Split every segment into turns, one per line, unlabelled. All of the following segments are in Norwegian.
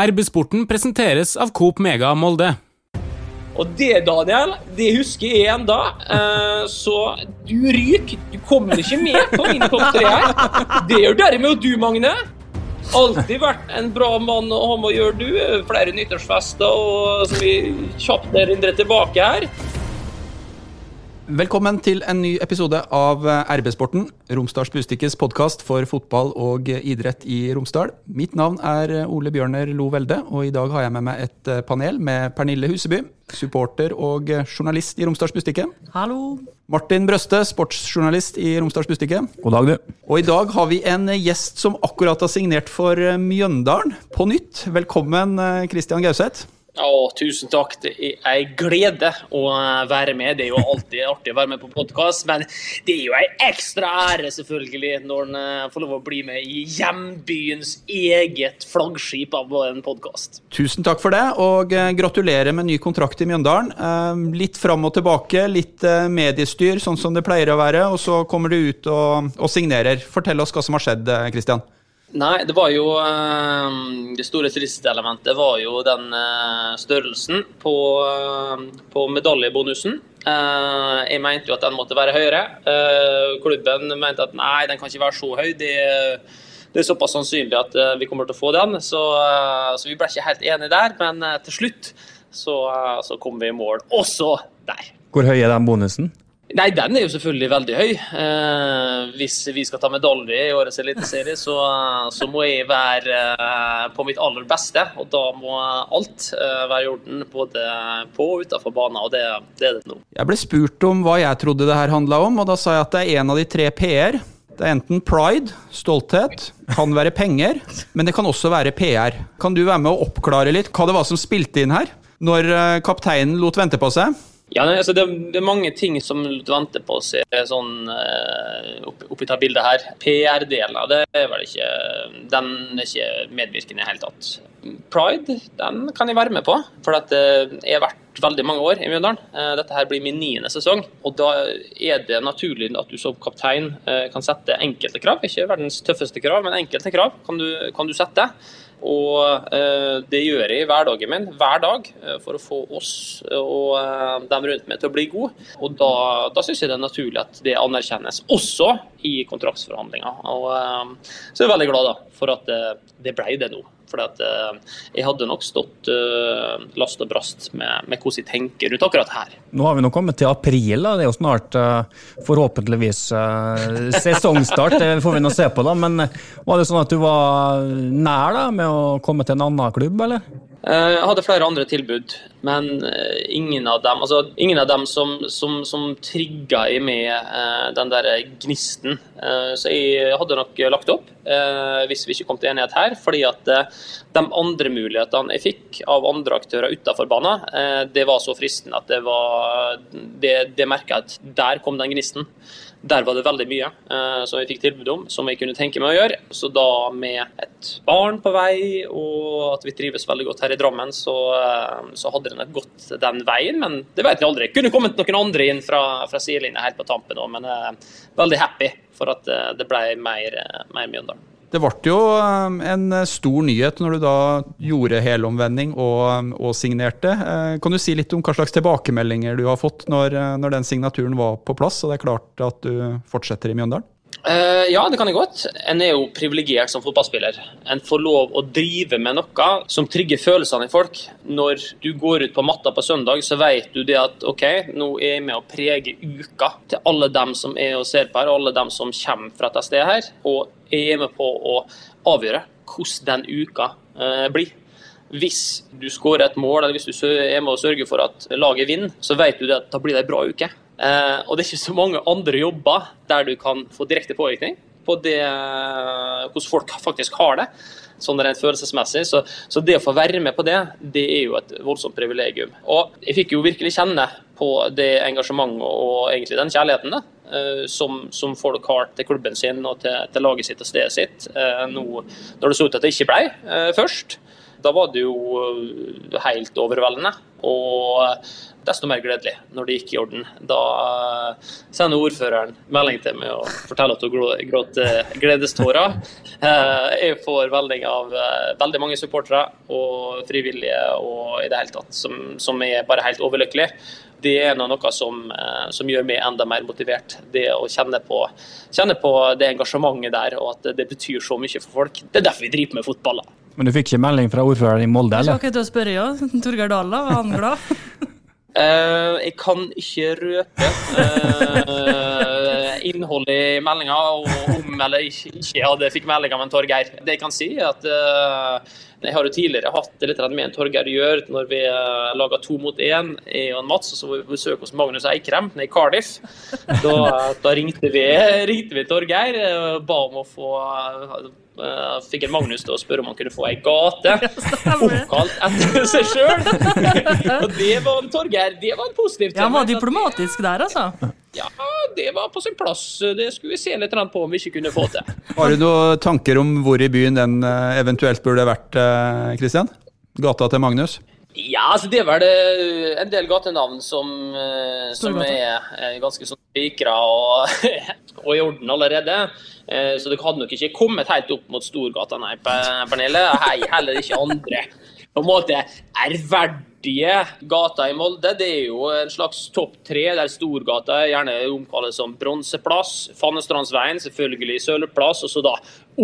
RB-sporten presenteres av Coop Mega Molde.
Og det, Daniel, det husker jeg ennå. Eh, så du ryker. Du kommer ikke med på min topp tre her. Det gjør derimot du, Magne. Alltid vært en bra mann å ha med å gjøre, du. Flere nyttårsfester og så vi kjapt erindrer tilbake her.
Velkommen til en ny episode av RB-sporten, Romsdals Bustikkes podkast for fotball og idrett i Romsdal. Mitt navn er Ole Bjørner Lo Velde, og i dag har jeg med meg et panel med Pernille Huseby, supporter og journalist i Romsdals Bustikke.
Hallo.
Martin Brøste, sportsjournalist i Romsdals Bustikke.
God dag, du.
Og i dag har vi en gjest som akkurat har signert for Mjøndalen på nytt. Velkommen, Christian Gauseth.
Å, tusen takk. Det er en glede å være med. Det er jo alltid artig å være med på podkast, men det er jo en ekstra ære selvfølgelig når en får lov å bli med i hjembyens eget flaggskip av en podkast.
Tusen takk for det, og gratulerer med ny kontrakt i Mjøndalen. Litt fram og tilbake, litt mediestyr, sånn som det pleier å være, og så kommer du ut og, og signerer. Fortell oss hva som har skjedd, Kristian.
Nei, det var jo Det store tristelementet var jo den størrelsen på, på medaljebonusen. Jeg mente jo at den måtte være høyere. Klubben mente at nei, den kan ikke være så høy. Det, det er såpass sannsynlig at vi kommer til å få den. Så, så vi ble ikke helt enige der. Men til slutt så, så kom vi i mål også der.
Hvor høy er den bonusen?
Nei, den er jo selvfølgelig veldig høy. Eh, hvis vi skal ta medalje i årets eliteserie, så, så må jeg være eh, på mitt aller beste. Og da må alt eh, være i orden, både på og utenfor banen. Og det, det, er det nå.
Jeg ble spurt om hva jeg trodde det her handla om, og da sa jeg at det er en av de tre p-er. Det er enten pride, stolthet, kan være penger, men det kan også være PR. Kan du være med å oppklare litt hva det var som spilte inn her, når kapteinen lot vente på seg?
Ja, altså det, det, er mange ting som venter på seg sånn, opp, oppi, dette det bildet her. PR-delen av det er vel ikke Den er ikke medvirkende i det hele tatt. Pride den kan jeg være med på, for at jeg har vært veldig mange år i Mjøndalen. Uh, dette her blir min niende sesong, og da er det naturlig at du som kaptein kan sette enkelte krav. Ikke verdens tøffeste krav, men enkelte krav kan du, kan du sette. Og eh, det gjør jeg i hverdagen min, hver dag, for å få oss og eh, dem rundt meg til å bli gode. Og da, da syns jeg det er naturlig at det anerkjennes, også i kontraktsforhandlinger. Og eh, så er jeg veldig glad da, for at det ble det nå. For jeg hadde nok stått last og brast med, med, hvordan jeg tenker rundt akkurat her.
Nå har vi nå kommet til april, da. det er jo snart forhåpentligvis sesongstart. Det får vi nå se på, da. Men var det sånn at du var nær da, med å komme til en annen klubb, eller?
Jeg hadde flere andre tilbud, men ingen av dem, altså, ingen av dem som, som, som trigga i meg den der gnisten. Så jeg hadde nok lagt opp, hvis vi ikke kom til enighet her. fordi at de andre mulighetene jeg fikk av andre aktører utenfor banen, det var så fristende at det var Det, det merka jeg at der kom den gnisten. Der var det veldig mye eh, som jeg fikk tilbud om, som jeg kunne tenke meg å gjøre. Så da med et barn på vei, og at vi trives veldig godt her i Drammen, så, eh, så hadde det nok gått den veien. Men det vet jeg aldri. Kunne kommet noen andre inn fra, fra sidelinja helt på tampen òg, men er veldig happy for at det ble mer, mer Mjøndalen.
Det ble jo en stor nyhet når du da gjorde helomvending og, og, signerte. Kan du si litt om hva slags tilbakemeldinger du har fått når, når den signaturen var på plass, og det er klart at du fortsetter i Mjøndalen?
Uh, ja, det kan jeg godt. En er jo privilegert som fotballspiller. En får lov å drive med noe som trigger følelsene i folk. Når du går ut på matta på søndag, så vet du det at OK, nå er jeg med å prege uka til alle dem som er og ser på her, og alle dem som kommer fra dette stedet her. Og jeg er med på å avgjøre hvordan den uka uh, blir. Hvis du skårer et mål, eller hvis du er med å sørge for at laget vinner, så vet du det at da blir det ei bra uke. Eh, og det er ikke så mange andre jobber der du kan få direkte påvirkning på det, hvordan folk faktisk har det, sånn rent følelsesmessig. Så, så, det å få være med på det, det er jo et voldsomt privilegium. Og jeg fikk jo virkelig kjenne på det engasjementet og egentlig den kjærligheten da, som, som, folk har til klubben sin og til, til laget sitt og stedet sitt. Nå når det så ut at det ikke ble først. Da var det jo eh, helt overveldende. Og desto mer gledelig når det gikk i orden. Da eh, sender ordføreren melding til meg og forteller at hun gråter gledestårer. Jeg får melding av veldig mange supportere og frivillige og i det hele tatt, som, som er bare helt overlykkelige det er noe som, eh, som, gjør meg enda mer motivert. Det å kjenne på, kjenne på, det engasjementet der, og at det betyr så mye for folk. Det er derfor vi driver med fotball.
Men du fikk ikke melding fra ordføreren i Molde, eller?
Jeg skal ikke spørre, ja. Torgeir Dahl, var han glad?
Uh, jeg kan ikke røpe uh, innholdet i meldinga, og om eller ikke, ikke hadde fikk meldinga av en Torgeir. Det jeg kan si, er at uh, jeg har jo tidligere hatt det litt med en Torgeir Gjør når vi uh, laga to mot én, i Mats, og så var vi på besøk hos Magnus Eikrem i Cardiff. Da, da ringte, vi, ringte vi Torgeir og ba om å få fikk en Magnus til å spørre om han kunne få ei gate oppkalt etter seg sjøl. og det var en Torgeir. Det var en positiv
ting. Ja, han var diplomatisk der, altså.
Ja, det var på sin plass. Det skulle vi se litt på om vi ikke kunne få til.
Har du noen tanker om hvor i byen den eh, eventuelt burde vært, Kristian? Eh, Gata til Magnus?
Ja, altså det er vel eh, en del gatenavn som, som er ganske sånn spikra og, og, i orden allerede. Så dere hadde nok ikke kommet helt opp mot Storgata, nei, Pernille. Hei, heller ikke andre på en måte ærverdige gata i Molde. Det er jo en slags topp tre, der Storgata gjerne omkalles som Bronseplass. Fannestrandsveien, selvfølgelig Sølvplass, og så da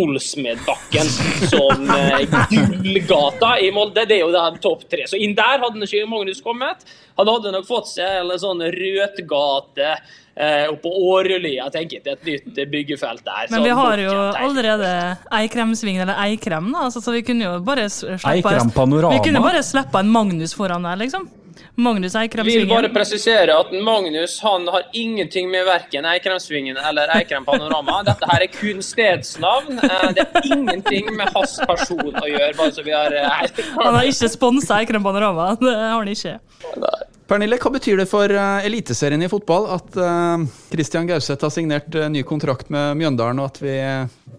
Olsmedbakken som eh, Gullgata i Molde. Det er jo den topp tre. Så inn der hadde ikke Magnus kommet. Han hadde nok fått seg en sånn Rødgate eh, oppå Årølia, tenker jeg, til et nytt byggefelt der.
Men vi har jo allerede Eikremsvingen, eller Eikrem, da, altså, så vi kunne jo bare slippe, vi kunne bare slippe en Magnus foran der, liksom. Magnus Eikremsvingen.
Vil bare presisere at Magnus han har ingenting med verken Eikremsvingen eller Eikrem Panorama. Dette her er kun stedsnavn. Eh, det har ingenting med hans person å gjøre. bare så vi har...
Eh, han har ikke sponsa Eikrem Panorama. Det har han ikke.
Pernille, hva betyr det for uh, Eliteserien i fotball at Christian Gauseth har signert ny kontrakt med Mjøndalen, og at vi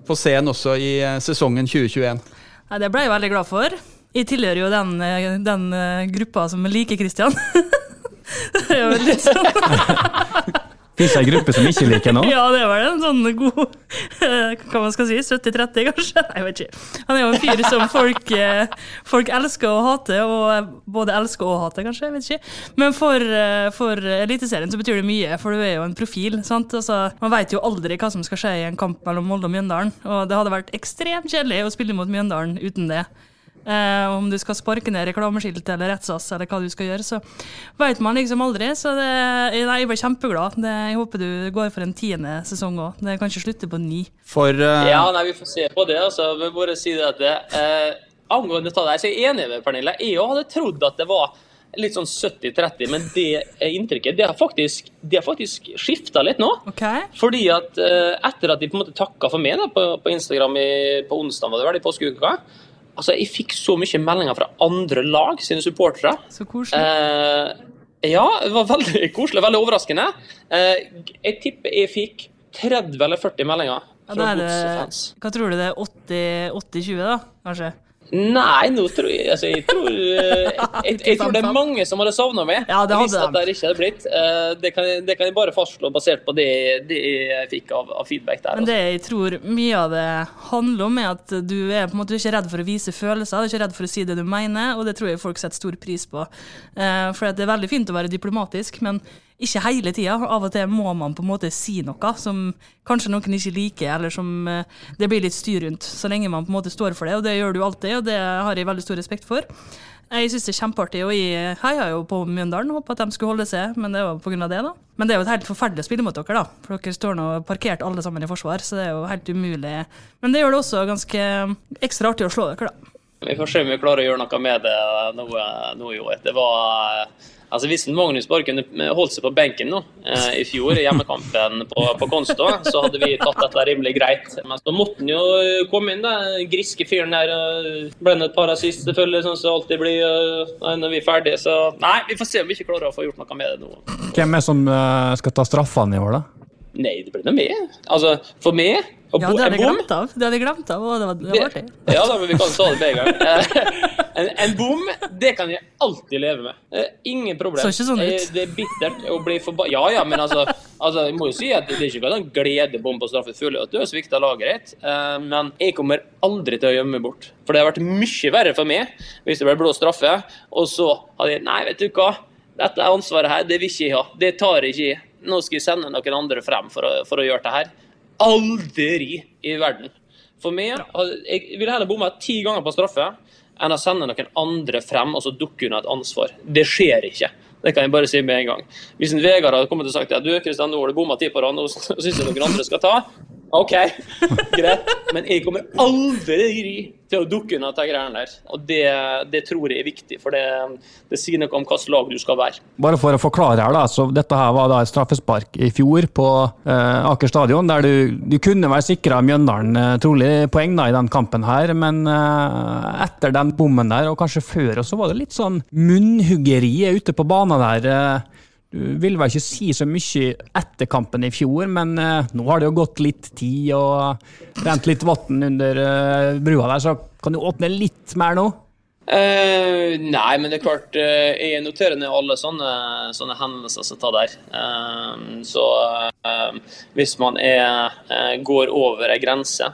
får se ham også i sesongen 2021?
Ja, det ble jeg veldig glad for. Jeg tilhører jo den, den gruppa som liker Christian. det er jo litt sånn
Fins det ei gruppe som ikke liker noe?
Ja, det var en sånn god Hva man skal si? 70-30, kanskje? Nei, jeg vet ikke. Han er jo en fyr som folk, eh, folk elsker å hate, og både elsker og hater, kanskje. jeg vet ikke. Men for, eh, for Eliteserien så betyr det mye, for du er jo en profil. sant? Altså, man veit jo aldri hva som skal skje i en kamp mellom Molde og Mjøndalen, og det hadde vært ekstremt kjedelig å spille mot Mjøndalen uten det. Eh, om du skal sparke ned reklameskilt eller rettsass eller hva du skal gjøre, så veit man liksom aldri. Så det, nei, jeg ble kjempeglad. Det, jeg håper du går for en tiende sesong òg. Det kan ikke slutte på ni.
For uh... Ja, nei, vi får se på det. altså. Vi bare si det at det, eh, Angående det, så er jeg enig med Pernille. Jeg òg hadde trodd at det var litt sånn 70-30, men det inntrykket det har faktisk, det faktisk skifta litt nå.
Okay.
Fordi at uh, etter at de på en måte takka for meg da, på, på Instagram i, på onsdag, var det vel i påskeuka, Altså, jeg fikk så mye meldinger fra andre lag sine supportere.
Så koselig.
Eh, ja, det var veldig koselig. Veldig overraskende. Eh, jeg tipper jeg fikk 30 eller 40 meldinger fra ja, godsfans.
Hva tror du det er? 80-20, da? Kanskje?
Nei, nå tror jeg altså, jeg, tror, jeg, jeg, jeg, tror det er mange som hadde savna meg.
Ja, det hadde
hvis at det ikke hadde blitt. Eh, det kan, det kan, jeg bare fastslå basert på det, det jeg fikk av, av, feedback der.
Men det jeg tror mye av det handler om, er at du er på en måte ikke redd for å vise følelser, du er ikke redd for å si det du mener, og det tror jeg folk setter stor pris på. Eh, for det er veldig fint å være diplomatisk, men ikke hele tida. Av og til må man på en måte si noe som kanskje noen ikke liker, eller som eh, det blir litt styr rundt. Så lenge man på en måte står for det, og det gjør du alltid, og det har jeg veldig stor respekt for. Jeg syns det er kjempeartig, og jeg heia jo på Mjøndalen. Håpa at de skulle holde seg, men det var pga. det, da. Men det er jo et helt forferdelig å spille mot dere, da. For dere står nå parkert alle sammen i forsvar, så det er jo helt umulig. Men det gjør det også ganske ekstra artig å slå dere, da.
Vi får se om vi klarer å gjøre noe med det nå, nå i år. Det var Altså Hvis Magnus bare kunne holdt seg på benken nå, eh, i fjor, i hjemmekampen på, på Konstå, så hadde vi tatt dette rimelig greit. Men så måtte han jo komme inn, den griske fyren der. Blende et par assist, selvfølgelig, sånn som alltid blir uh, når vi er ferdige. Så nei, vi får se om vi ikke klarer å få gjort noe med det nå.
Hvem er det som skal ta straffene i år, da?
Nei, det blir noe med. Altså, for meg
ja, det hadde jeg glemt av. Det hadde jeg glemt av, og det var, det var artig.
Ja da, men vi kan ta det med en gang. En, en bom, det kan jeg alltid leve med. Eh, ingen problem.
Så ikke sånn ut.
Eh, Det er bittert å bli forbanna Ja ja, men altså, altså Jeg må jo si at det er ikke en gledebom på straffet full at du har svikta laget ditt. Eh, Men jeg kommer aldri til å gjemme meg bort. For det har vært mye verre for meg hvis det ble blå straffe, og så hadde jeg Nei, vet du hva. Dette ansvaret her, det vil ikke jeg ha. Det tar jeg ikke jeg. Nå skal jeg sende noen andre frem for å, for å gjøre det her. Aldri i verden. For meg, jeg ville heller bomma ti ganger på straffe enn å sende noen andre frem og så dukke under et ansvar. Det skjer ikke. Det kan jeg bare si med en gang. Hvis en Vegard hadde kommet og sagt at du Kristian, nå har du bomma ti på rad, nå syns jeg noen andre skal ta. OK, greit. Men jeg kommer aldri til å dukke unna de greiene der. Og det, det tror jeg er viktig, for det, det sier noe om hvilket lag du skal være.
Bare for å forklare her, da, så dette her var da et straffespark i fjor på eh, Aker stadion, der du, du kunne være sikra Mjøndalen eh, trolig poeng da, i den kampen her, men eh, etter den bommen der, og kanskje før, så var det litt sånn munnhuggeri ute på banen der. eh, du vil vel ikke si så mye etter kampen i fjor, men eh, nå har det jo gått litt tid og rent litt vann under eh, brua der, så kan du åpne litt mer nå?
Uh, nei, men det er klart Jeg noterer ned alle sånne, sånne hendelser som tar der. Så hvis man er, går over ei grense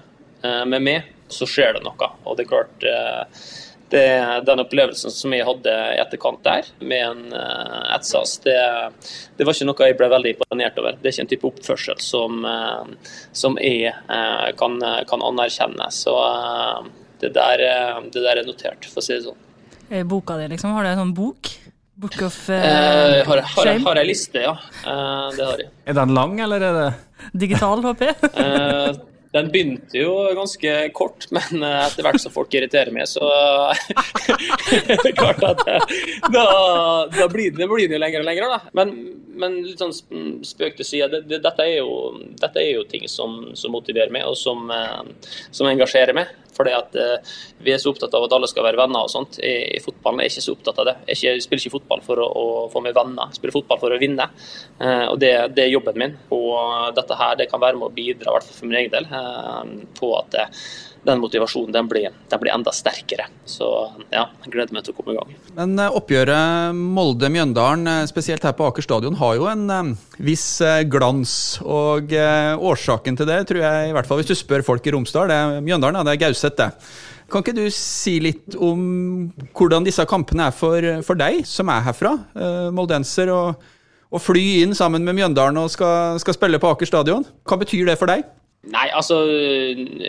med meg, så skjer det noe. Og det er klart det, Den opplevelsen som jeg hadde i etterkant der, med en uh, Etsas, det, det var ikke noe jeg ble veldig imponert over. Det er ikke en type oppførsel som, uh, som jeg uh, kan, kan anerkjenne. Så det der, det der er notert, for å si det sånn.
Boka di, liksom? Har du en sånn bok? Book of
Eh,
eh,
har, har,
shame?
har jeg liste, ja. Eh, det har jeg.
Er den lang, eller er det
Digital, håper jeg.
Den begynte jo ganske kort, men eh, etter hvert som folk irriterer meg, så det klart at eh, da, da blir det, blir jo lenger og lenger. Da. Men, men litt sånn sp- spøk til side, det, det, dette, er jo, dette er jo ting som, som motiverer meg, og som, eh, som engasjerer meg. Fordi at eh, Vi er så opptatt av at alle skal være venner og sånt. I, i fotballen er jeg ikke så opptatt av det. Jeg, ikke, jeg spiller ikke fotball for å, å få meg venner, jeg spiller fotball for å vinne. Eh, og det, det er jobben min. Og dette her det kan være med å bidra, i hvert fall for min egen del, eh, på at den motivasjonen den blir, den blir enda sterkere. Så ja, jeg gleder meg til å komme i gang.
Men eh, oppgjøret Molde-Mjøndalen, eh, spesielt her på Aker stadion, har jo en eh, viss glans. Og årsaken til det, tror jeg, i hvert fall hvis du spør folk i Romsdal, det er Mjøndalen, ja, det er Gauseth, det. Kan ikke du si litt om hvordan disse kampene er for, for deg, som er herfra, moldenser, og, og fly inn sammen med Mjøndalen og skal, skal spille på Aker stadion? Hva betyr det for deg?
Nei, altså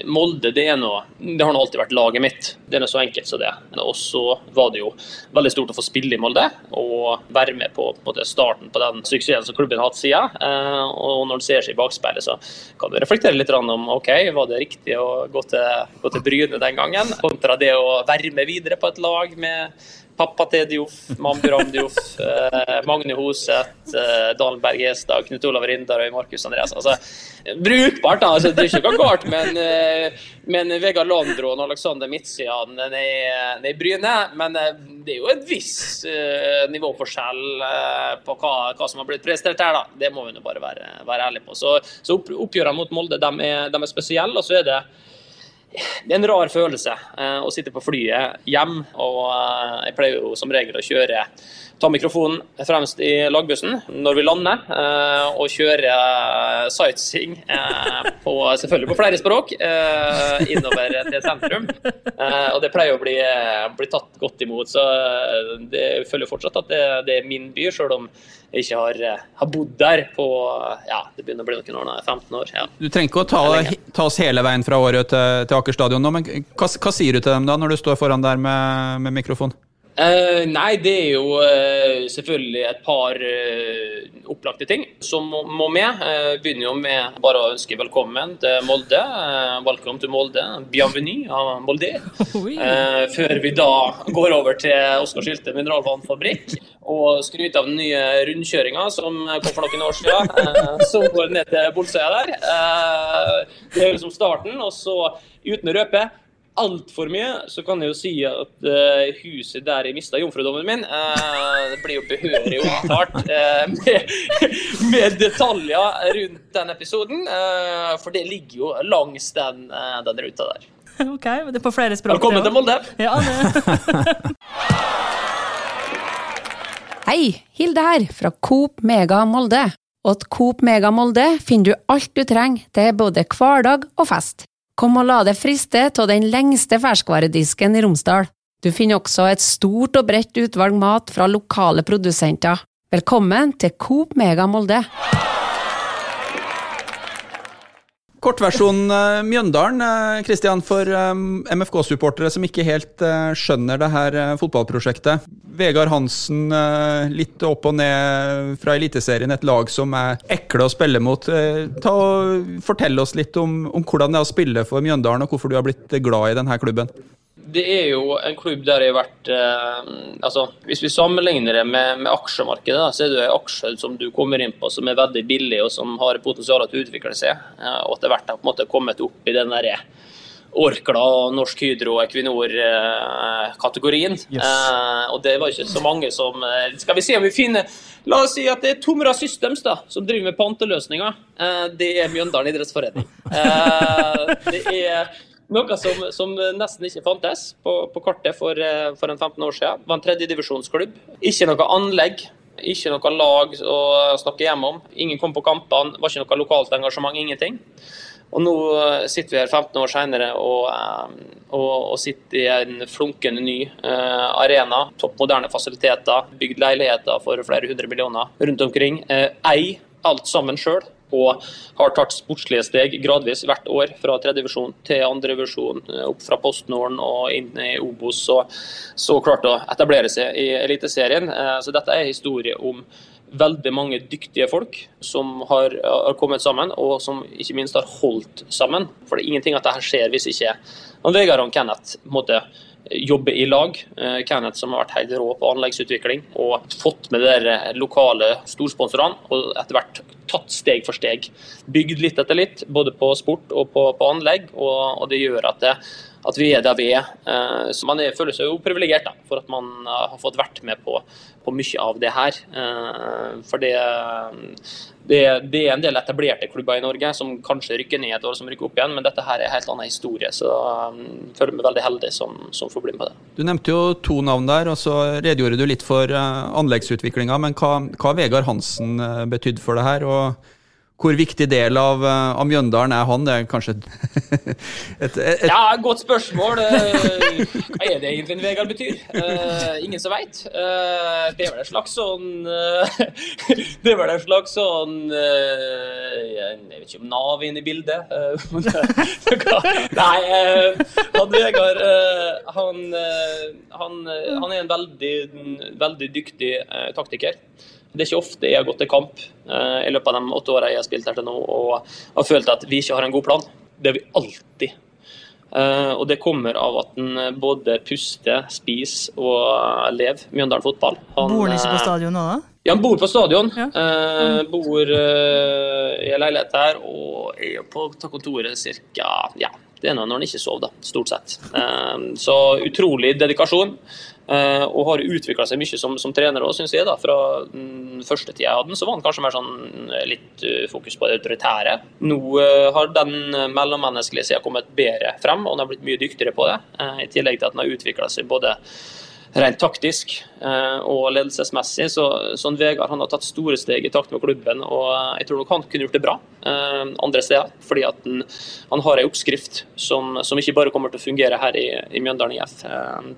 Molde det er noe Det har nå alltid vært laget mitt. Det er noe så enkelt som det. Og så var det jo veldig stort å få spille i Molde og være med på, på starten på den suksessen som klubben har hatt siden. Eh, og når du ser seg i bakspeilet, så kan du reflektere litt om ok, var det riktig å gå til, gå til Bryne den gangen, kontra det å være med videre på et lag med Pappa til Dioff, Mambram Dioff, eh, Magne Hoseth, eh, Dalen Berg Estad, Knut Olav Rindarøy, Markus Andreas. Altså, brukbart, da. Altså, det er ikke noe galt, men, eh, men Vegard Landro og Alexander Midtsian er i Bryne. Men eh, det er jo et viss eh, nivåforskjell eh, på hva, hva som har blitt prestert her, da. Det må vi nå bare være, være ærlige på. Så, så opp, oppgjørene mot Molde de er, de er spesielle, og så er det det er en rar følelse eh, å sitte på flyet hjem. og eh, Jeg pleier jo som regel å kjøre ta mikrofonen fremst i lagbussen når vi lander, eh, og kjøre eh, sightseeing eh, på, selvfølgelig på flere språk innover til sentrum. Og det pleier å bli, bli tatt godt imot. Så det, jeg føler fortsatt at det, det er min by, sjøl om jeg ikke har, har bodd der på ja, det begynner å bli noen år, nå, 15 år. ja.
Du trenger ikke å ta, ta oss hele veien fra året til, til Aker stadion nå, men hva, hva sier du til dem da, når du står foran der med, med mikrofon?
Eh, nei, det er jo eh, selvfølgelig et par eh, opplagte ting som må, må med. Uh, begynner jo med bare å ønske velkommen til Molde. Uh, welcome to Molde. Bienvenue à Molde. Eh, før vi da går over til Oskar Skilte mineralvannfabrikk og skryter av den nye rundkjøringa som kom for noen år siden, eh, som går ned til Bolsøya der. Eh, det er liksom starten, og så uten å røpe altfor mye, så kan jeg jo si at uh, huset der jeg mista jomfrudommen min, uh, det blir jo behørig omtalt uh, med, med detaljer rundt den episoden. eh, for det ligger jo langs den, eh, den ruta der.
OK, det er på flere språk.
Velkommen til Molde!
Ja.
Hei, Hilde her, fra Coop Mega Molde. Og at Coop Mega Molde finner du alt du trenger til både hverdag og fest. Kom og la deg friste av den lengste ferskvaredisken i Romsdal. Du finner også et stort og bredt utvalg mat fra lokale produsenter. Velkommen til Coop Mega Molde.
Kortversjon uh, Mjøndalen, eh, Kristian, for um, MFK-supportere som ikke helt eh, skjønner det her eh, fotballprosjektet. Vegard Hansen, eh, litt opp og ned fra Eliteserien, et lag som er ekle å spille mot. Eh, ta og Fortell oss litt om, om hvordan det er å spille for Mjøndalen, og hvorfor du har blitt glad i denne klubben.
Det er jo en klubb der jeg har vært eh, altså, Hvis vi sammenligner det med, med aksjemarkedet, da, så er det en aksje som du kommer inn på som er veldig billig og som har potensial til å utvikle seg. Eh, og etter hvert har på en måte kommet opp i den derre Orkla, Norsk Hydro, og Equinor-kategorien.
Yes.
Eh, og det var ikke så mange som eh, Skal vi se om vi finner La oss si at det er Tomra Systems da, som driver med panteløsninger. Eh, det er Mjøndalen idrettsforening. Eh, det er noe som, som nesten ikke fantes på, på kartet for, eh, for en 15 år siden. Det var en tredjedivisjonsklubb. Ikke noe anlegg. Ikke noe lag å snakke hjemme om. Ingen kom på kampene. Var ikke noe lokalt engasjement. Ingenting. Og nå eh, sitter vi her 15 år senere og, eh, og, og sitter i en flunkende ny eh, arena. Topp moderne fasiliteter, bygd leiligheter for flere hundre millioner rundt omkring. Eh, ei alt sammen sjøl. Og har tatt sportslige steg gradvis hvert år, fra tredjevisjon til andrevisjon, opp fra PostNorden og inn i Obos, og så klart å etablere seg i Eliteserien. Eh, Så dette er historie om veldig mange dyktige folk som har, har kommet sammen, og som ikke minst har holdt sammen. For det er ingenting at dette skjer hvis ikke Vegard og Kenneth måte jobber i lag. Eh, Kenneth som har vært helt rå på anleggsutvikling og fått med de lokale storsponsorene, og etter hvert tatt steg for steg. Bygd litt etter litt, både på sport og på, på anlegg, og, og det gjør at, det, at vi er der vi er. Eh, Så man er, føler seg jo privilegert for at man eh, har fått vært med på, på mye av det her. Eh, For det, det, det er en del etablerte klubber i Norge som kanskje rykker ned og som rykker opp igjen, men dette her er en helt annen historie. Så jeg føler meg veldig heldig som, som får bli med på det.
Du nevnte jo to navn der, og så redegjorde du litt for anleggsutviklinga. Men hva har Vegard Hansen betydd for det her? og hvor viktig del av, uh, av Mjøndalen er han? Det er kanskje et, et, et,
Ja, godt spørsmål. Eh, Hva er det egentlig en Vegard betyr? Uh, ingen som veit. Det er vel en slags sånn uh, Det er vel en slags sånn eh, Jeg vet ikke om Nav er inne i bildet. eh, eh, Nei, eh, han Vegard eh, han, eh, han, eh, han er en veldig, veldig dyktig eh, taktiker. Det er ikke ofte jeg har gått til kamp eh, i løpet av de åtte årene jeg har spilt her til nå og har følt at vi ikke har en god plan. Det har vi alltid. Eh, og det kommer av at han både puster, spiser og lever Mjøndalen fotball. Han,
Bor han ikke på
eh,
stadion nå, da?
Ja, han bor på stadion.
Ja.
Eh, bor eh, i en leilighet her og er på kontoret ca. Ja, det er nå når han ikke sover, da, stort sett. Eh, så utrolig dedikasjon. Eh, og har utvikla seg mye som, som trener òg, syns jeg. da, Fra den første tida jeg hadde den, så var han kanskje mer sånn litt eh, fokus på det autoritære. Nå eh, har den mellommenneskelige sida kommet bedre frem, og han har blitt mye dyktigere på det. I tillegg til at han har utvikla seg både rent taktisk eh, og ledelsesmessig. Så sånn Vegard han har tatt store steg i takt med klubben, og jeg tror nok han kunne gjort det bra eh, andre steder. Fordi at han, han har en oppskrift som, som ikke bare kommer til å fungere her i, i Mjøndalen IF.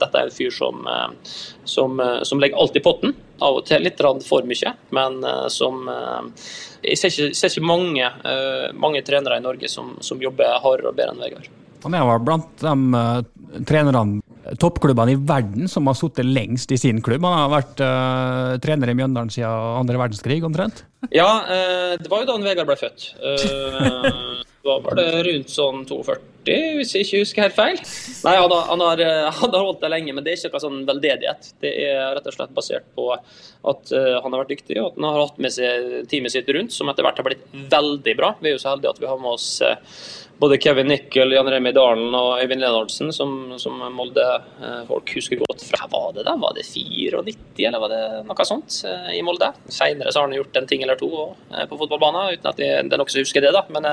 Dette er en fyr som, eh, som, som legger alt i potten. Av og til litt for mye, men som Jeg ser ikke, ser ikke mange, mange trenere i Norge som, som jobber hardere og bedre enn Vegard.
Han er vel blant de uh, trenerne, toppklubbene i verden, som har sittet lengst i sin klubb. Han har vært uh, trener i Mjøndalen siden andre verdenskrig, omtrent.
Ja, uh, det var jo da Vegard ble født. Uh, da var det rundt sånn 42, hvis jeg ikke husker helt feil. Nei, han har, han har, han har holdt det lenge, men det er ikke noe sånn veldedighet. Det er rett og slett basert på at han har vært dyktig, og at han har hatt med seg teamet sitt rundt, som etter hvert har blitt veldig bra. Vi er jo så heldige at vi har med oss både Kevin Nickel, Jan Remi Dalen og Øyvind Lenardsen, som, som Molde-folk husker godt fra Hva var det da? Var det 94, eller var det noe sånt eh, i Molde? Senere så har han gjort en ting eller to eh, på fotballbanen, uten at det er noen som husker det, da. Men,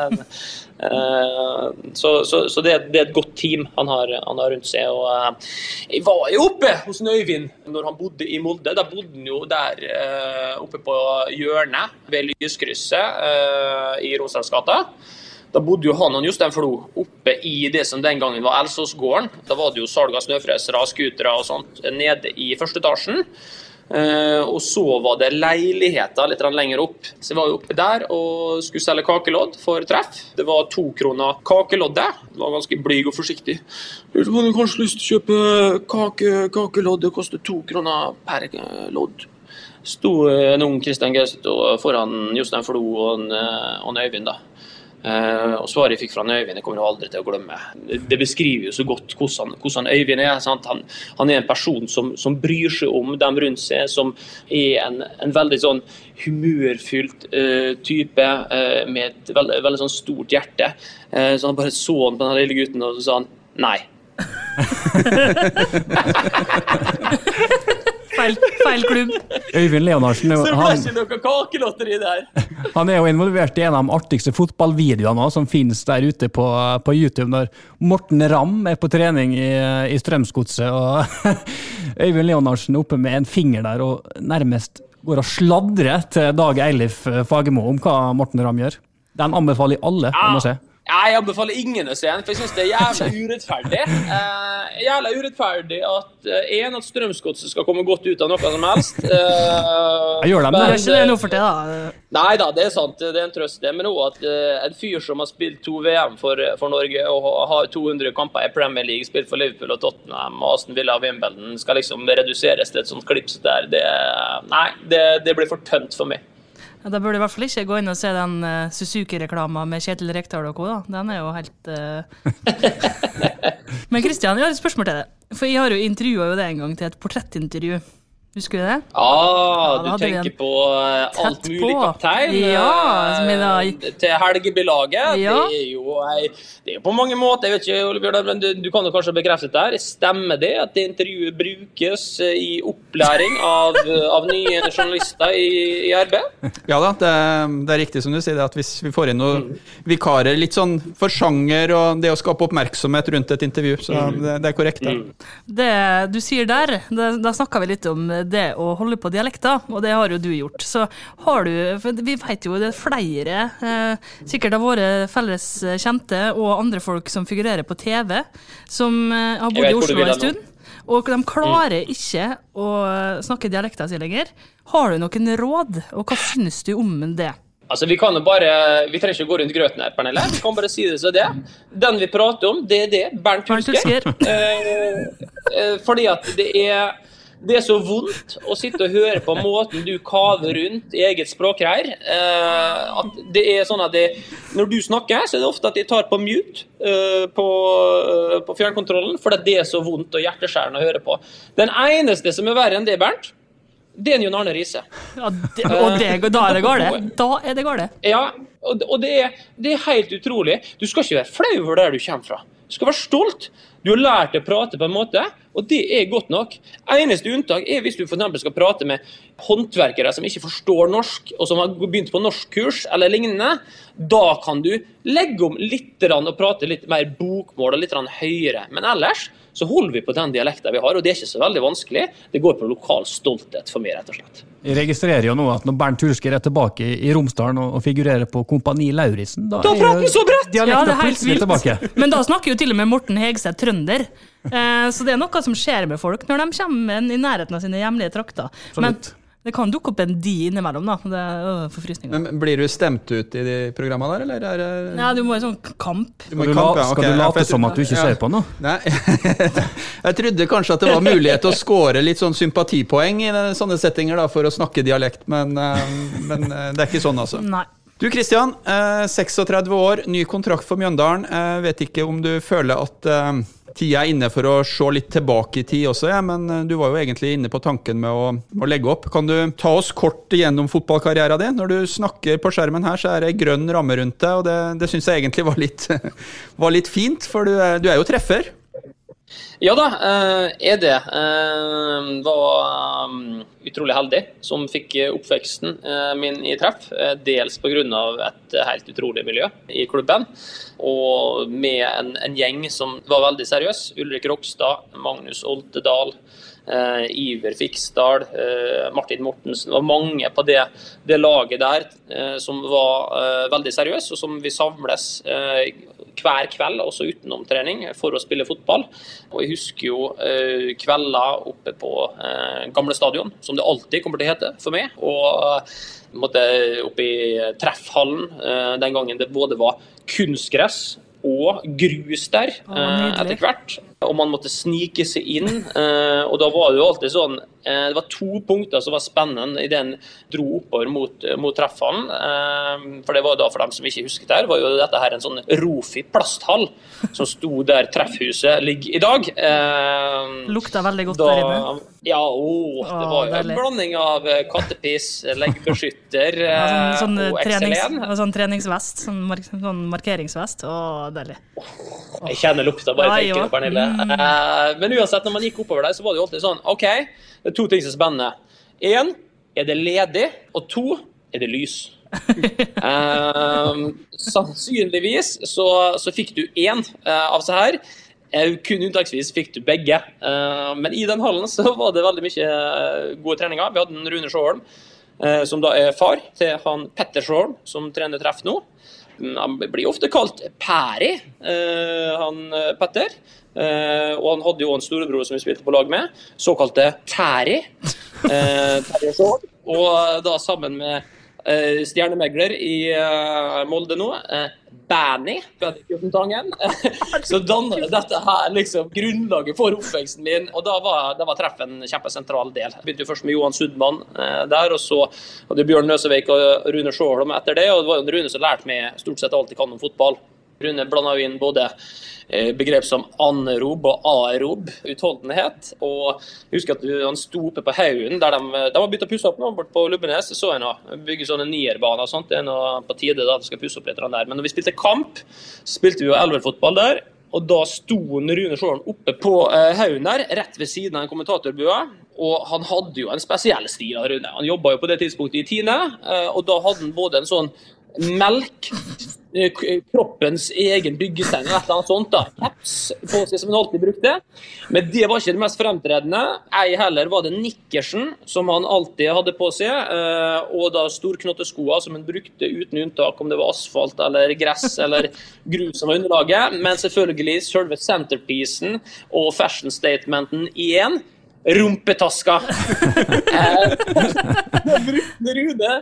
så, så, så det, det, er et godt team han har, han har rundt seg. Og, jeg var jo oppe hos Øyvind når han bodde i Molde. Da bodde han jo der oppe på hjørnet ved Lyskrysset i Rosendsgata. Da bodde jo han og Jostein Flo oppe i det som den gangen var Elsåsgården. Da var det jo salg av snøfresere, scootere og sånt nede i første etasjen. Uh, og så var det leiligheter litt lenger opp. Så jeg var jo oppe der og skulle selge kakelodd for treff. Det var to kroner kakeloddet. Det var ganske blyg og forsiktig. Du hadde kanskje lyst til å kjøpe kake, kakelodd. Det koster to kroner per lodd. Sto en ung Kristian Gauseth foran Jostein Flo og, en, og en Øyvind. da. Uh, og Svaret jeg fikk fra Øyvind, jeg kommer jeg aldri til å glemme. Det, beskriver jo så godt hvordan, hvordan Øyvind er. Han, han, er en person som, som, bryr seg om dem rundt seg, som er en, en veldig sånn humørfylt uh, type uh, med et veldig, veldig sånn stort hjerte. så han bare så han på den lille gutten og så sa han nei.
feil, feil klubb.
Øyvind Leonardsen
Så det ble ikke noe kakelotteri der.
Han er jo involvert i en av de artigste fotballvideoene som finnes der ute på, på YouTube, når Morten Ramm er på trening i, i Strømsgodset, og Øyvind Leonardsen er oppe med en finger der og nærmest går og sladrer til Dag Eilif Fagermo om hva Morten Ramm gjør. Den anbefaler alle om å se.
Jeg anbefaler ingen å se den, for jeg syns det er jævla urettferdig. Uh, jævla urettferdig at uh, en at Strømsgodset skal komme godt ut av noe som helst.
Uh, gjør dem,
det er ikke det noe for det, da.
Nei da, det er sant, det er en trøst, det. Men òg at uh, en fyr som har spilt to VM for, for, Norge og har 200 kamper i Premier League, spilt for Liverpool og Tottenham og Aston Villa og Wimbledon, skal liksom reduseres til et sånt klips der. Det, nei, det, det blir for tømt for meg.
Ja, da burde du i hvert fall ikke gå inn og se den uh, Suzuki-reklama med Kjetil Rekdal og co. Den er jo helt uh... Men Kristian, jeg har et spørsmål til deg. For jeg har jo intervjua det en gang til et portrettintervju. Husker du det?
Ah, ja, du tenker på uh, alt mulig kaptein?
Ja, da...
til helgebilaget. Ja. Det, er jo, det er jo på mange måter Jeg vet ikke, Ole Bjørnar, men du, du, kan jo kanskje bekrefte det her. Stemmer det at det intervjuet brukes uh, i opplæring av, av nye journalister i, i RB?
Ja da, det, det, er riktig som du sier, at hvis vi får inn noen mm. vikarer litt sånn for sjanger og det å skape oppmerksomhet rundt et intervju, så mm. det, det, er korrekt. Det. Mm.
det du sier der, da snakka vi litt om det å holde på dialekter, og det har jo du gjort. Så har du For vi vet jo det er flere, eh, sikkert av våre felles kjente og andre folk som figurerer på TV, som eh, har bodd i Oslo en stund. Og de klarer ikke å snakke dialekta si lenger. Har du noen råd, og hva synes du om det?
Altså, Vi kan jo bare, vi trenger ikke gå rundt grøten her, Pernille. Vi kan bare si det så det. Den vi prater om, det er det. Bernt Hulsker. Eh, eh, fordi at det er det er så vondt å sitte og høre på måten du kaver rundt i eget språkreir. her. at det er sånn at det, Når du snakker, så er det ofte at jeg tar på mute eh, på, uh, på, fjernkontrollen, for det er så vondt og hjerteskjærende å høre på. Den eneste som er verre enn det, Bernt, det er Jon Arne Riise.
Ja, det, og det, da er det galt? Da er det galt?
Ja, og, og det, er, det, er, helt utrolig. Du skal ikke være flau over der du kommer fra. Du skal være stolt. Du har lært å prate på en måte, og det er godt nok. Eneste unntak er hvis du for skal prate med håndverkere som ikke forstår norsk, og som har begynt på norskkurs eller lignende. Da kan du legge om litt og prate litt mer bokmål og litt høyere. Men ellers så holder vi på den dialekten vi har, og det er ikke så veldig vanskelig. Det går på lokal stolthet for meg, rett og slett.
Jeg registrerer jo nå at når Bernt Hulsker er tilbake i Romsdalen og figurerer på Kompani Lauritzen,
da, da prater han så bredt!
Ja, det er helt vilt.
Men da snakker jo til og med Morten Hegseth trønder. Eh, så det er noe som skjer med folk når de kommer i nærheten av sine hjemlige trakter. Men det kan dukke opp en de innimellom, da. Det er forfrysninger.
Men Blir du stemt ut i de programmene der, eller? Er
det... Nei, du må i sånn kamp.
Du skal, kamp, ja. okay. du late som at du ikke ja. ser på nå?
Nei, jeg trodde kanskje at det var mulighet til å score litt sånn sympatipoeng i sånne settinger da, for å snakke dialekt, men, eh, men eh, det er ikke sånn, altså.
Nei.
Du Kristian, 36 eh, år, ny kontrakt for Mjøndalen. Vet ikke om du føler at tida er inne for å se litt tilbake i tid også, ja, men eh, du var jo egentlig inne på tanken med å, å legge opp. Kan du ta oss kort gjennom fotballkarrieren din? Når du snakker på skjermen her, så er det grønn ramme rundt deg, og det, det syns jeg egentlig var litt, var litt fint, for du er, du er jo treffer.
Ja da, er det. Var um, utrolig heldig som fikk oppveksten min i treff. Dels pga. et helt utrolig miljø i klubben, og med en, en gjeng som var veldig seriøs. Ulrik Rokstad, Magnus Oltedal. Iver Fiksdal, Martin Mortensen. Det var mange på det, det laget der som var veldig seriøse, og som vi samles hver kveld, også utenom trening, for å spille fotball. Og Jeg husker jo eh, kvelder oppe på eh, gamle stadion, som det alltid kommer til å hete for meg. Og eh, måtte oppe i treffhallen eh, den gangen det både var kunstgress og grus der eh, etter hvert. Og man måtte snike seg inn. Og da var det jo alltid sånn Det var to punkter som var spennende i den dro oppover mot, mot treffene. For det var da, for dem som ikke husket det, var jo dette her en sånn Rofi plasthall som sto der treffhuset ligger i dag.
Lukta veldig godt da, der inne.
Ja, å, det var jo en blanding av kattepiss, leggbeskytter ja, sånn, sånn, og
trenings, Sånn treningsvest, sånn, mark sånn markeringsvest. Å, deilig.
Jeg kjenner lukta bare jeg tenker på Pernille. Mm. Men uansett, når man gikk oppover der, så var det jo alltid sånn OK, det er to ting som er spennende. Én, er det ledig? Og to, er det lys? uh, sannsynligvis så, så, fikk du én uh, av seg her. Kun unntaksvis fikk du begge. Men i den hallen så var det veldig mye gode treninger. Vi hadde en Rune Sjåholm, som da er far til han Petter Sjåholm, som trener treff nå. Han blir ofte kalt Pæri, han Petter. Uh, og han hadde jo en storebror som vi spilte på lag med, såkalte Tæri. Uh, og da sammen med stjernemegler i Molde nå, Banny Så danner dette her liksom grunnlaget for oppveksten min, og da var, da var treff en kjempesentral del. Jeg begynte jo først med Johan Sudman der, og så hadde Bjørn Nøsevik og Rune Sjåholm etter det. Og det var jo Rune som lærte meg stort sett alt jeg kan om fotball. Rune blanda inn både Eh, begrep som anerob og aerob utholdenhet. Og jeg husker at han sto oppe på haugen der de, de har begynt å pusse opp nå, bort på Lubbenes. Så jeg nå, bygge sånne nierbaner og sånt. Det er nå på tide da de skal pusse opp litt der. Men når vi spilte kamp, spilte vi jo elverfotball der. Og da sto Rune Sjålen oppe på eh, haugen der, rett ved siden av en kommentatorbue. Og han hadde jo en spesiell stil av Rune. Han jobba jo på det tidspunktet i Tine, eh, og da hadde han både en sånn melk Eh, kroppens egen byggestein eller et eller annet sånt. da, Caps på seg som han alltid brukte. Men det var ikke det mest fremtredende. Ei heller var det nikkersen som han alltid hadde på seg, eh, og da storknotteskoa som han brukte uten unntak, om det var asfalt eller gress eller grus som var underlaget. Men selvfølgelig selve centerpiecen og fashion statementen igjen. Rumpetaska! Den brukte Rune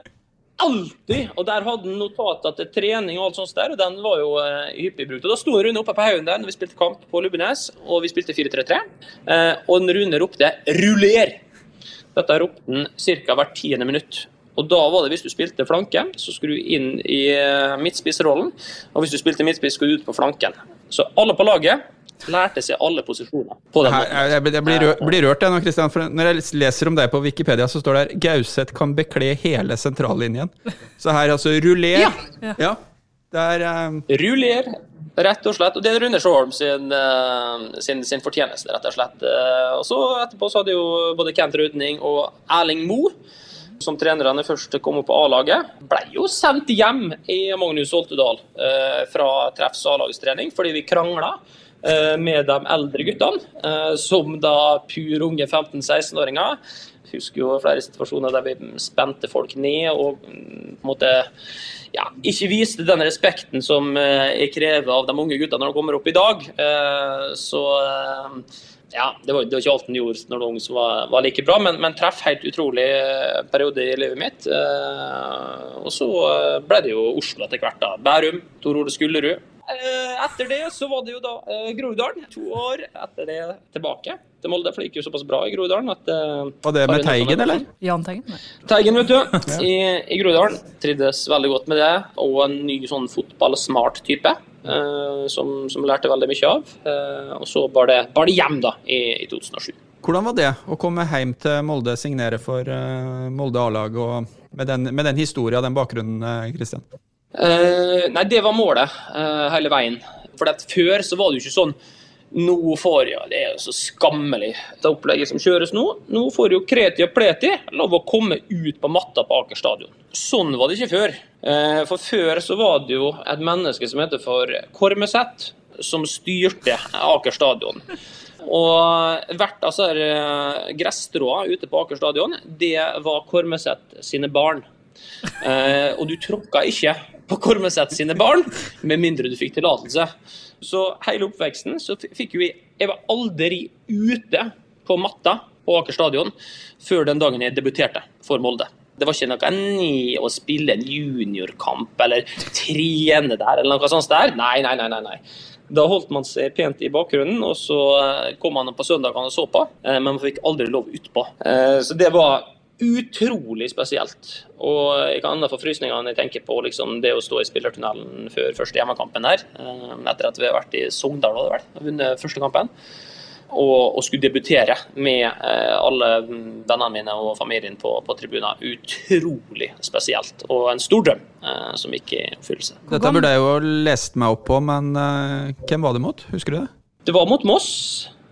alltid. Og der hadde han notater til trening og alt sånt der, og den var jo uh, hyppig brukt. Og Da sto Rune oppe på haugen der når vi spilte kamp på Lubbenes, og vi spilte 4-3-3. Uh, eh, og Rune ropte 'ruller'. Dette ropte han ca. hvert tiende minutt. Og da var det Hvis du spilte flanke, så skulle du inn i uh, midtspissrollen. Og hvis du spilte midtspiss, skulle du ut på flanken. Så alle på laget lærte seg alle posisjoner. på den måten.
Jeg, jeg, jeg blir, rørt, blir rørt jeg nå, Kristian. For når jeg leser om deg på Wikipedia, så står det her Gauseth kan bekle hele sentrallinjen. Så her altså ruller. Ja. ja. Det er um...
Ruller, rett og slett. Og det er Rune Sjåholm sin, uh, sin, sin, fortjeneste, rett og slett. Uh, og så etterpå så hadde jo både Kent Rudning og Erling Moe som trenerne først kom opp på A-laget, ble jo sendt hjem i Magnus Oltedal eh, fra Treffs A-lagstrening fordi vi krangla. Eh, med de eldre guttene, eh, som da pur unge 15-16-åringer. Husker jo flere situasjoner der vi spente folk ned og mm, på en måte ja, ikke viste den respekten som er jeg krever av de unge guttene når de kommer opp i dag. Så ja, det var, det var ikke alt en gjorde når noen som var, var like bra, men, men, treff helt utrolig periode i livet mitt. Og så ble det jo Oslo etter hvert. da. Bærum, Tor Ole Skullerud. Eh, etter det så var det jo da eh, Groruddalen. To år etter det tilbake. til Molde, for det gikk jo såpass bra i Groruddalen at eh,
Var det med Teigen, eller?
Jan Teigen?
Teigen, vet du, i, i Groruddalen. Trivdes veldig godt med det. Og en ny sånn fotballsmart type. Uh, som, som lærte veldig mye av. Uh, og så bar det, bar det hjem da, i, i 2007.
Hvordan var det å komme hjem til Molde, signere for uh, Molde A-lag, og med den, historien den historia, den bakgrunnen, Kristian?
Eh, nei, det var målet uh, hele veien. For før så var det jo ikke sånn Nå får jeg, Det er jo så skammelig, det opplegget som kjøres nå. Nå får jo Kreti og Pleti lov å komme ut på matta på Aker stadion. Sånn var det ikke før. Uh, for før så var det jo et menneske som heter for Kormeset, som styrte Aker stadion. Og hvert av disse gresstrået ute på Aker stadion, det var Kormeset sine barn. Eh, og du tråkka ikke på Kormeset sine barn, med mindre du fikk tillatelse. Så hele oppveksten så fikk jo jeg var aldri ute på matta på Aker stadion før den dagen jeg debuterte for Molde. Det var ikke noe ned å spille en juniorkamp eller trene der eller noe sånt der. Nei, nei, nei. nei, nei. Da holdt man seg pent i bakgrunnen, og så eh, kom man på søndagene og så på, eh, men man fikk aldri lov utpå. Eh, Så det var utrolig spesielt. Og jeg kan ennå få frysninger når jeg tenker på liksom, det å stå i spillertunnelen før første hjemmekampen her, eh, etter at vi har vært i Sogndal og vunnet første kampen. Og, og skulle debutere med eh, alle vennene mine og familien på, på tribunen. Utrolig spesielt. Og en stor drøm eh, som gikk i oppfyllelse.
Dette burde jeg jo lest meg opp på, men eh, hvem var det mot? Husker du det?
Det var mot Moss,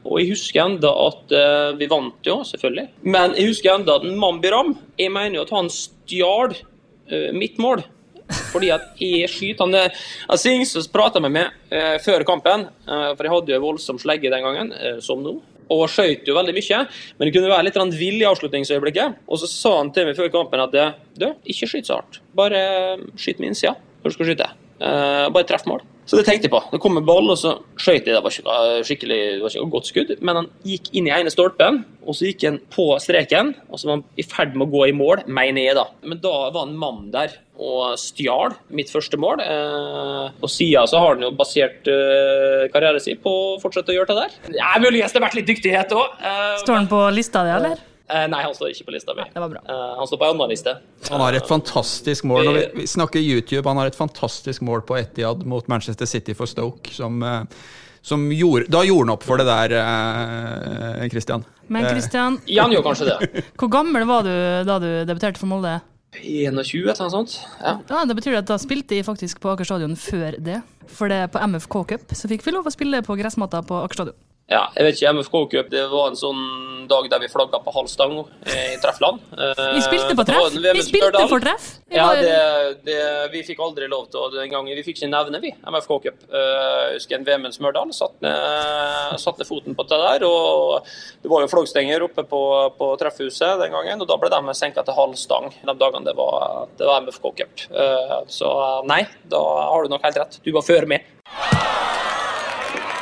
og jeg husker enda at uh, vi vant jo, selvfølgelig. Men jeg husker enda at Mambiram Jeg mener jo at han stjal uh, mitt mål. Fordi at jeg skyter han er- altså, Singsås prata med meg uh, før kampen, for jeg hadde jo voldsom slegge den gangen, som nå. Og skøyt jo veldig mye, men det kunne være litt vill i avslutningsøyeblikket. Og så sa han til meg før kampen at du, ikke skyt så hardt. Bare skyt med innsida når du skal skyte. Bare treff mål. Så det tenkte jeg på. Det kom en ball, og så skjøt jeg. Det var ikke skikkelig, det var ikke et godt skudd, men han gikk inn i ene stolpen, og så gikk han på streken, og så var han i ferd med å gå i mål, mener jeg da. Men da var en mann der og stjal mitt første mål. Eh, og siden så har han jo basert eh, karrieren sin på å fortsette å gjøre det der. Ja, muligens det har vært litt dyktighet òg. Eh,
Står han på lista di, eller?
Eh, nei, han står ikke på lista mi. Eh, han står på en annen liste.
Han har et fantastisk mål. Når vi, vi snakker YouTube, han har et fantastisk mål på Etihad mot Manchester City for Stoke, som, eh, som gjorde Da gjorde han opp for det der, eh, Christian.
Men
Christian, Jan gjorde kanskje det.
hvor gammel var du da du debuterte for Molde?
21, eller noe sånt. Ja.
Ja, Det betyr at da spilte jeg faktisk på Aker stadion før det. For det på MFK Cup så fikk vi lov å spille på gressmatta på Aker stadion.
Ja, jeg vet ikke, MFK Cup det var en sånn dag der vi flagga på halv stang eh, i treffland. Eh,
Vi spilte på treff! Vi spilte for treff!
Ja, det, det, vi fikk aldri lov til å den gangen. Vi fikk ikke nevne, vi, MFK Cup. Eh, Jeg husker en VM i Smørdal. Satt foten på det der. og Det var jo flaggstenger oppe på, på treffhuset den gangen, og da ble de senka til halv stang de dagene det var, det var MFK Cup. Eh, Så nei, da har du nok helt rett. Du var før meg.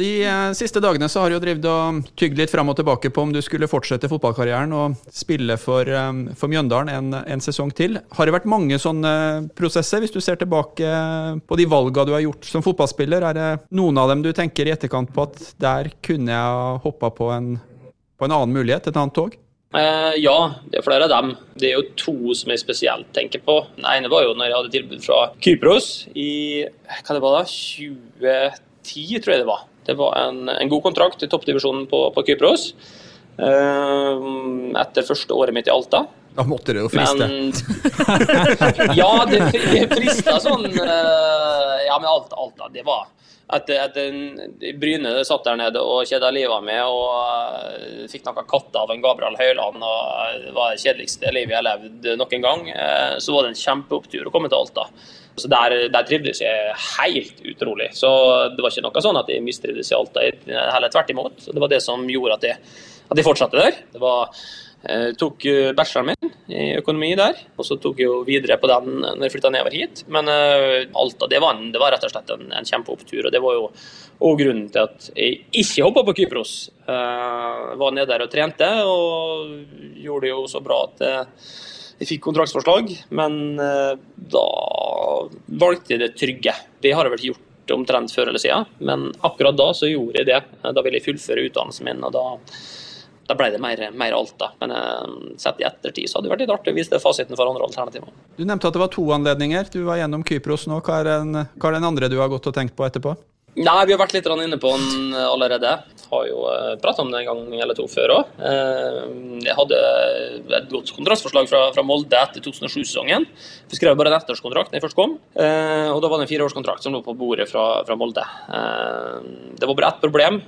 De eh, siste dagene så har du jo drevet og tygd litt fram og tilbake på om du skulle fortsette fotballkarrieren og spille for, eh, for Mjøndalen en, en sesong til. Har det vært mange sånne prosesser, hvis du ser tilbake på de valgene du har gjort som fotballspiller? Er det noen av dem du tenker i etterkant på at der kunne jeg hoppa på en, på en annen mulighet, et annet tog?
Eh, ja, det er flere av dem. Det er jo to som jeg spesielt tenker på. Den ene var jo når jeg hadde tilbud fra Kypros i hva det var da, 2010, tror jeg det var. Det var en, en god kontrakt i toppdivisjonen på, på Kypros. Uh, etter første året mitt i Alta.
Da måtte det jo friste.
Men Ja, det det frista sånn uh, Ja, men Alta, Alta det var etter, etter Bryne satt der nede og kjeda livet av meg og eh, fikk noen katter av en Gabriel Høyland. og Det var det kjedeligste livet jeg levde levd noen gang. Så var det en kjempeopptur å komme til Alta. Så der, der trivdes jeg helt utrolig. Så det var ikke noe sånn at jeg mistrivdes i Alta, jeg- heller tvert imot. Så det var det som gjorde at jeg, at jeg fortsatte der. Det var Jeg tok eh, bacheloren min i økonomi der, og så tok jeg jo videre på den når jeg flytta nedover hit. Men uh, alt av det var, en, det var rett og slett en, en kjempeopptur, og det var jo og grunnen til at jeg ikke hoppa på Kypros. Uh, var nede der og trente, og gjorde det jo så bra at jeg fikk kontraktsforslag. Men uh, da valgte jeg det trygge. Det har jeg vel gjort omtrent før eller siden, men akkurat da så gjorde jeg det. Da ville jeg fullføre utdannelsen min, og da da ble det mer, mer Alta. Men eh, sett i ettertid så hadde det vært litt artig å vise fasiten for andre alternativer.
Du nevnte at det var to anledninger. Du var gjennom Kypros nå. Hva er, den, hva er den andre du har gått og tenkt på etterpå?
Nei, Vi har vært litt inne på den allerede. Har jo eh, pratet om det en gang eller to før òg. Eh, jeg hadde et godt kontraktsforslag fra, fra Molde etter 2007-sesongen. Vi skrev bare en ettårskontrakt da jeg først kom, eh, og da var det en fireårskontrakt som lå på bordet fra, fra Molde. Det var bare ett problem.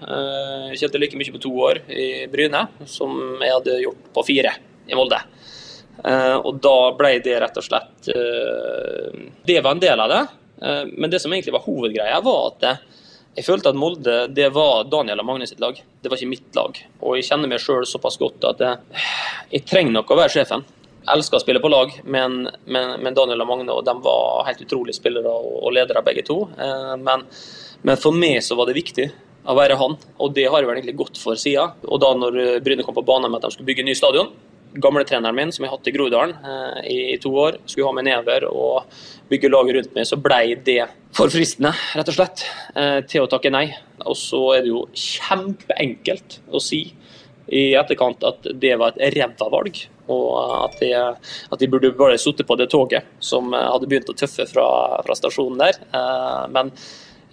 Jeg tjente like mye på to år i Bryne som jeg hadde gjort på fire i Molde. Og da ble det rett og slett Det var en del av det. Men det som egentlig var hovedgreia, var at jeg følte at Molde det var Daniel og Magne sitt lag, det var ikke mitt lag. Og jeg kjenner meg sjøl såpass godt at jeg, jeg trenger nok å være sjefen. Jeg elsker å spille på lag, men, men, men, Daniel og Magne og de var helt utrolige spillere og, ledere begge to. Eh, men, men, for meg så var det viktig å være han, og det har jeg vel egentlig gått for siden. Og da når Bryne kom på banen med at de skulle bygge ny stadion, gamletreneren min, som jeg hatt i Groruddalen eh, i, to år, skulle ha meg nedover og bygge laget rundt meg, så ble det for fristende, rett og slett, eh, til å takke nei. Og så er det jo kjempeenkelt å si i etterkant at det var et ræva valg. Og at de, at de burde bare sittet på det toget som hadde begynt å tøffe fra, fra stasjonen der. Eh, men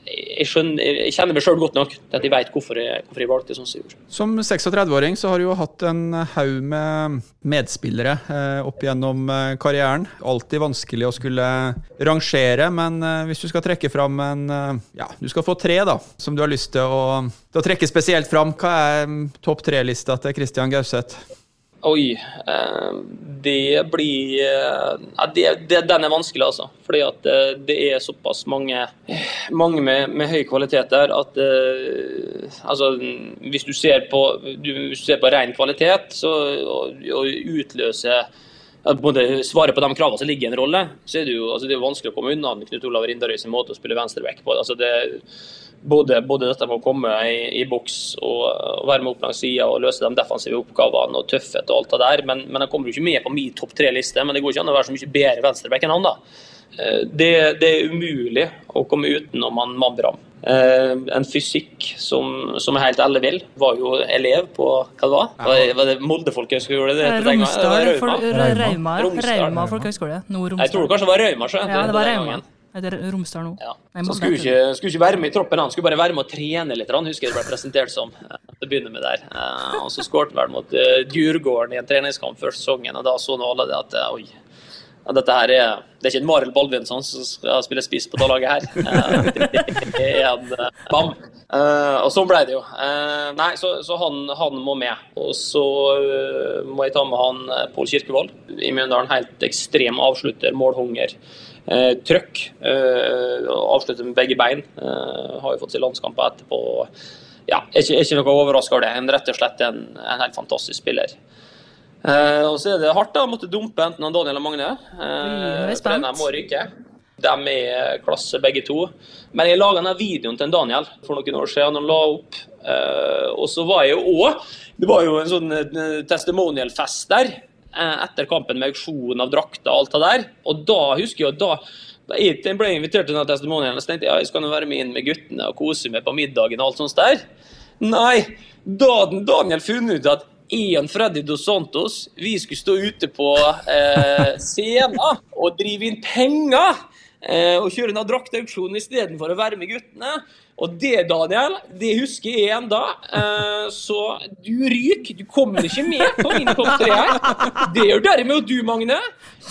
jeg, skjønner, jeg, kjenner meg sjøl godt nok til at jeg vet hvorfor hvorfor jeg valgte sånn som jeg gjorde.
Som 36-åring så har du jo hatt en haug med medspillere eh, opp gjennom eh, karrieren. Alltid vanskelig å skulle rangere, men eh, hvis du skal trekke fram en eh, Ja, du skal få tre, da, som du har lyst til å, til å trekke spesielt fram. Hva er mm, topp tre-lista til Christian Gauseth?
Oi. Eh, det blir eh, ja, det, det, Den er vanskelig, altså. Fordi at eh, det er såpass mange, mange med, med høy kvalitet der at altså, hvis du ser på, du, du ser på ren kvalitet så, og, og utløse både svare på de kravene som ligger i en rolle, så er det jo altså det er vanskelig å komme unna Knut Olav Rindarøy sin måte å spille venstreback på. Altså det, både, både, dette med å komme i, i boks og, og, være med opp langs sida og løse de defensive oppgavene og tøffhet og alt det der. Men, men han kommer jo ikke med på min topp tre-liste. Men det går ikke an å være så mye bedre venstreback enn han, da. Eh, det, det, er umulig å komme utenom han Mabram. Eh, en fysikk som, som er helt ellevill. Var jo elev på hva det var? Ja. var det Molde folkehøgskole?
Romsdal. Rauma. Rauma folkehøgskole.
Jeg tror det kanskje var Rauma.
Ja, det var Rauma. Heter Romsdal nå.
Ja. Så skulle ikke, skulle ikke, være med i troppen, han skulle bare være med å trene litt. Han husker det ble presentert som eh, til å begynne med der. Uh, og så skåret han vel mot Djurgården i en treningskamp før sesongen, og da så nå alle det at oi, ja, dette her er Det er ikke en Marild Baldvinsson som skal spille spiss på det laget her. det er en bam. og sånn ble det jo. nei, så, så han, han, må med. Og så må jeg ta med han Pål Kirkevold i Mjøndalen. Helt ekstrem avslutter, målhunger. Eh, trøkk. Eh, avslutter med begge bein. Eh, har jo fått seg landskamper etterpå. Ja, er ikke, er ikke noe overraska over det. En, rett og slett en, en helt fantastisk spiller. Eh, og så er det hardt da, å måtte dumpe enten han Daniel eller Magne. Eh, Treneren må ryke. De er klasse begge to. Men jeg laga denne videoen til Daniel for noen år siden. Han la opp. Eh, og så var jeg jo òg Det var jo en sånn eh, testimonial-fest der. Eh, etter kampen med auksjon av drakter og alt det der. Og da husker jeg jo da, jeg ble invitert til denne testimonialen, så tenkte jeg ja, jeg skal være med inn med guttene og kose meg på middagen og alt sånt der. Nei, da hadde Daniel funnet ut at Ian Freddy Dos Santos, vi skulle stå ute på eh, scenen og drive inn penger eh, og kjøre en draktauksjon istedenfor å være med guttene. Og det, Daniel, det husker jeg ennå. Eh, så du ryker. Du kommer ikke med på min topp tre her. Det gjør derimot du, Magne.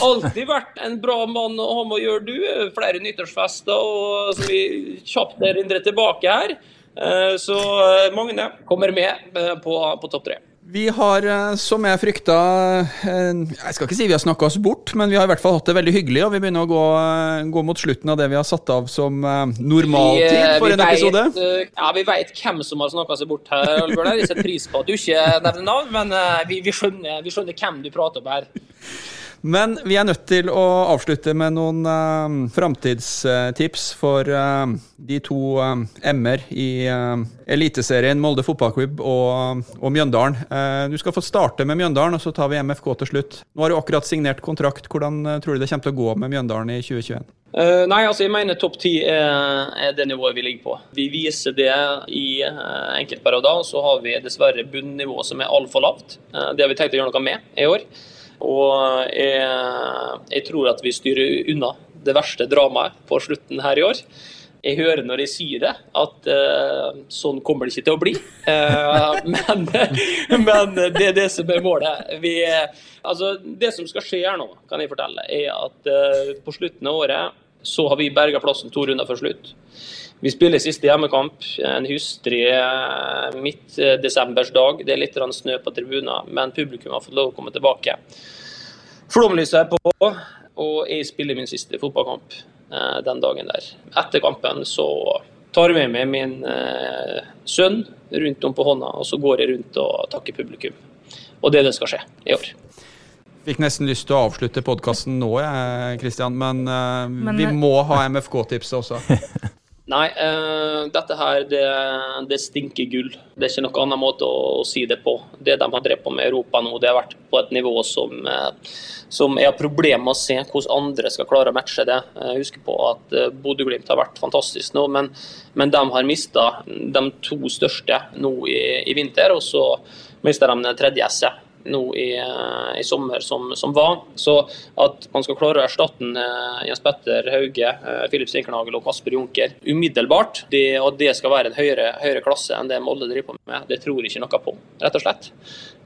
Alltid vært en bra mann å ha med å gjøre, du. Flere nyttårsfester og så vi kjapt erindrer tilbake her. Eh, så eh, Magne kommer med på, på topp tre.
Vi har, eh, som jeg frykta eh, Jeg skal ikke si vi har snakka oss bort, men vi har i hvert fall hatt det veldig hyggelig, og vi begynner å gå, eh, gå mot slutten av det vi har satt av som normaltid for en episode.
Vet, ja, vi veit hvem som har snakka seg bort her, Albjørn. Vi setter pris på at du ikke nevner navn, men vi, vi, skjønner, vi skjønner hvem du prater om her.
Men vi er nødt til å avslutte med noen uh, framtidstips for uh, de to uh, M-er i uh, Eliteserien Molde fotballklubb og, og Mjøndalen. du skal få starte med Mjøndalen, og så tar vi MFK til slutt. Nå har du akkurat signert kontrakt. Hvordan tror du det kommer til å gå med Mjøndalen i 2021?
Uh, nei, altså jeg mener topp ti er, er, det nivået vi ligger på. Vi viser det i uh, enkeltperioder. Så har vi dessverre bunnivået som er altfor lavt. Uh, det har vi tenkt å gjøre noe med i år. Og jeg, jeg, tror at vi styrer unna det verste dramaet på slutten her i år. Jeg hører når jeg sier det, at uh, sånn kommer det ikke til å bli. Uh, men, men, det er det som er målet. Vi, altså, det som skal skje her nå, kan jeg fortelle, er at uh, på slutten av året så har vi berga plassen to runder før slutt. Vi spiller siste hjemmekamp en hustrig midtdesembersdag. Det er litt snø på tribunen, men publikum har fått lov å komme tilbake. Flomlyset er på, og jeg spiller min siste fotballkamp eh, den dagen der. Etter kampen så tar jeg med meg min eh, sønn rundt om på hånda, og så går jeg rundt og takker publikum. Og det er det skal skje i år.
Fikk nesten lyst til å avslutte podkasten nå, jeg, Kristian, men, men, vi må ha MFK-tipset også.
Nei, uh, dette her, det, det, stinker gull. Det er ikke noen annen måte å, å, si det på. Det de har drevet på med Europa nå, det har vært på et nivå som, uh, som har problemer med å se hvordan andre skal klare å matche det. Jeg husker på at uh, Bodø-Glimt har vært fantastisk nå, men, men de har mista de to største nå i, i vinter. Og så mista de den tredje S-et nå i, eh, i sommer som, som, var. Så at man skal klare å erstatte uh, Jens Petter Hauge, Filip Stinkernagel og Kasper Junker umiddelbart, det, og det skal være en høyere, høyere klasse enn det Molde driver på med, det tror ikke noe på, rett og slett.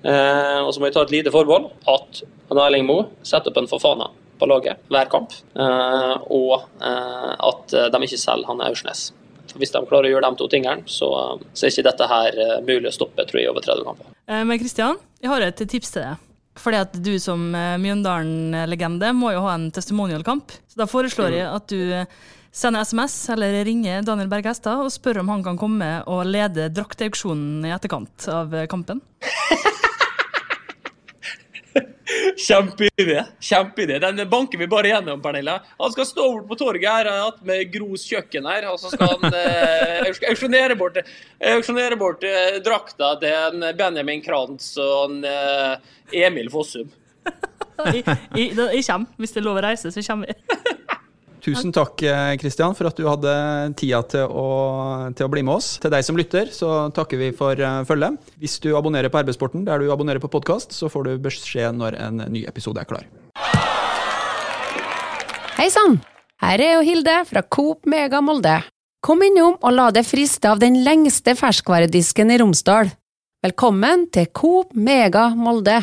Eh, og så må jeg ta et lite forbehold at Erling Moe setter opp en forfana på laget hver kamp, og at de ikke selger han Aursnes. Hvis de klarer å gjøre de to tingene, så, så er ikke dette her mulig å stoppe tror jeg, over 30 kamper.
Men Kristian, jeg har et tips til deg. Fordi at du som eh, Mjøndalen-legende må jo ha en testimonial-kamp. Så da foreslår jeg at du eh, sender SMS eller ringer Daniel Berg Hestad og spør om han kan komme og lede drakteauksjonen i etterkant av eh, kampen.
Kjempeidé. Kjempeidé. Den banker vi bare gjennom, Pernille. Han skal stå bort på torget her med Gros kjøkken her, og så skal han eh, auksjonere bort, auksjonere bort eh, drakta til en Benjamin Krantz og eh, Emil Fossum.
jeg, da, jeg kommer. Hvis det er lov å reise, så kommer vi.
Tusen takk Kristian, eh, for at du hadde tida til å, til å, bli med oss. Til deg som lytter, så takker vi for uh, følget. Hvis du abonnerer på Arbeidssporten der du abonnerer på podkast, så får du beskjed når en ny episode er klar.
Hei sann! Her er jo Hilde fra Coop Mega Molde. Kom innom og la deg friste av den lengste ferskvaredisken i Romsdal. Velkommen til Coop Mega Molde.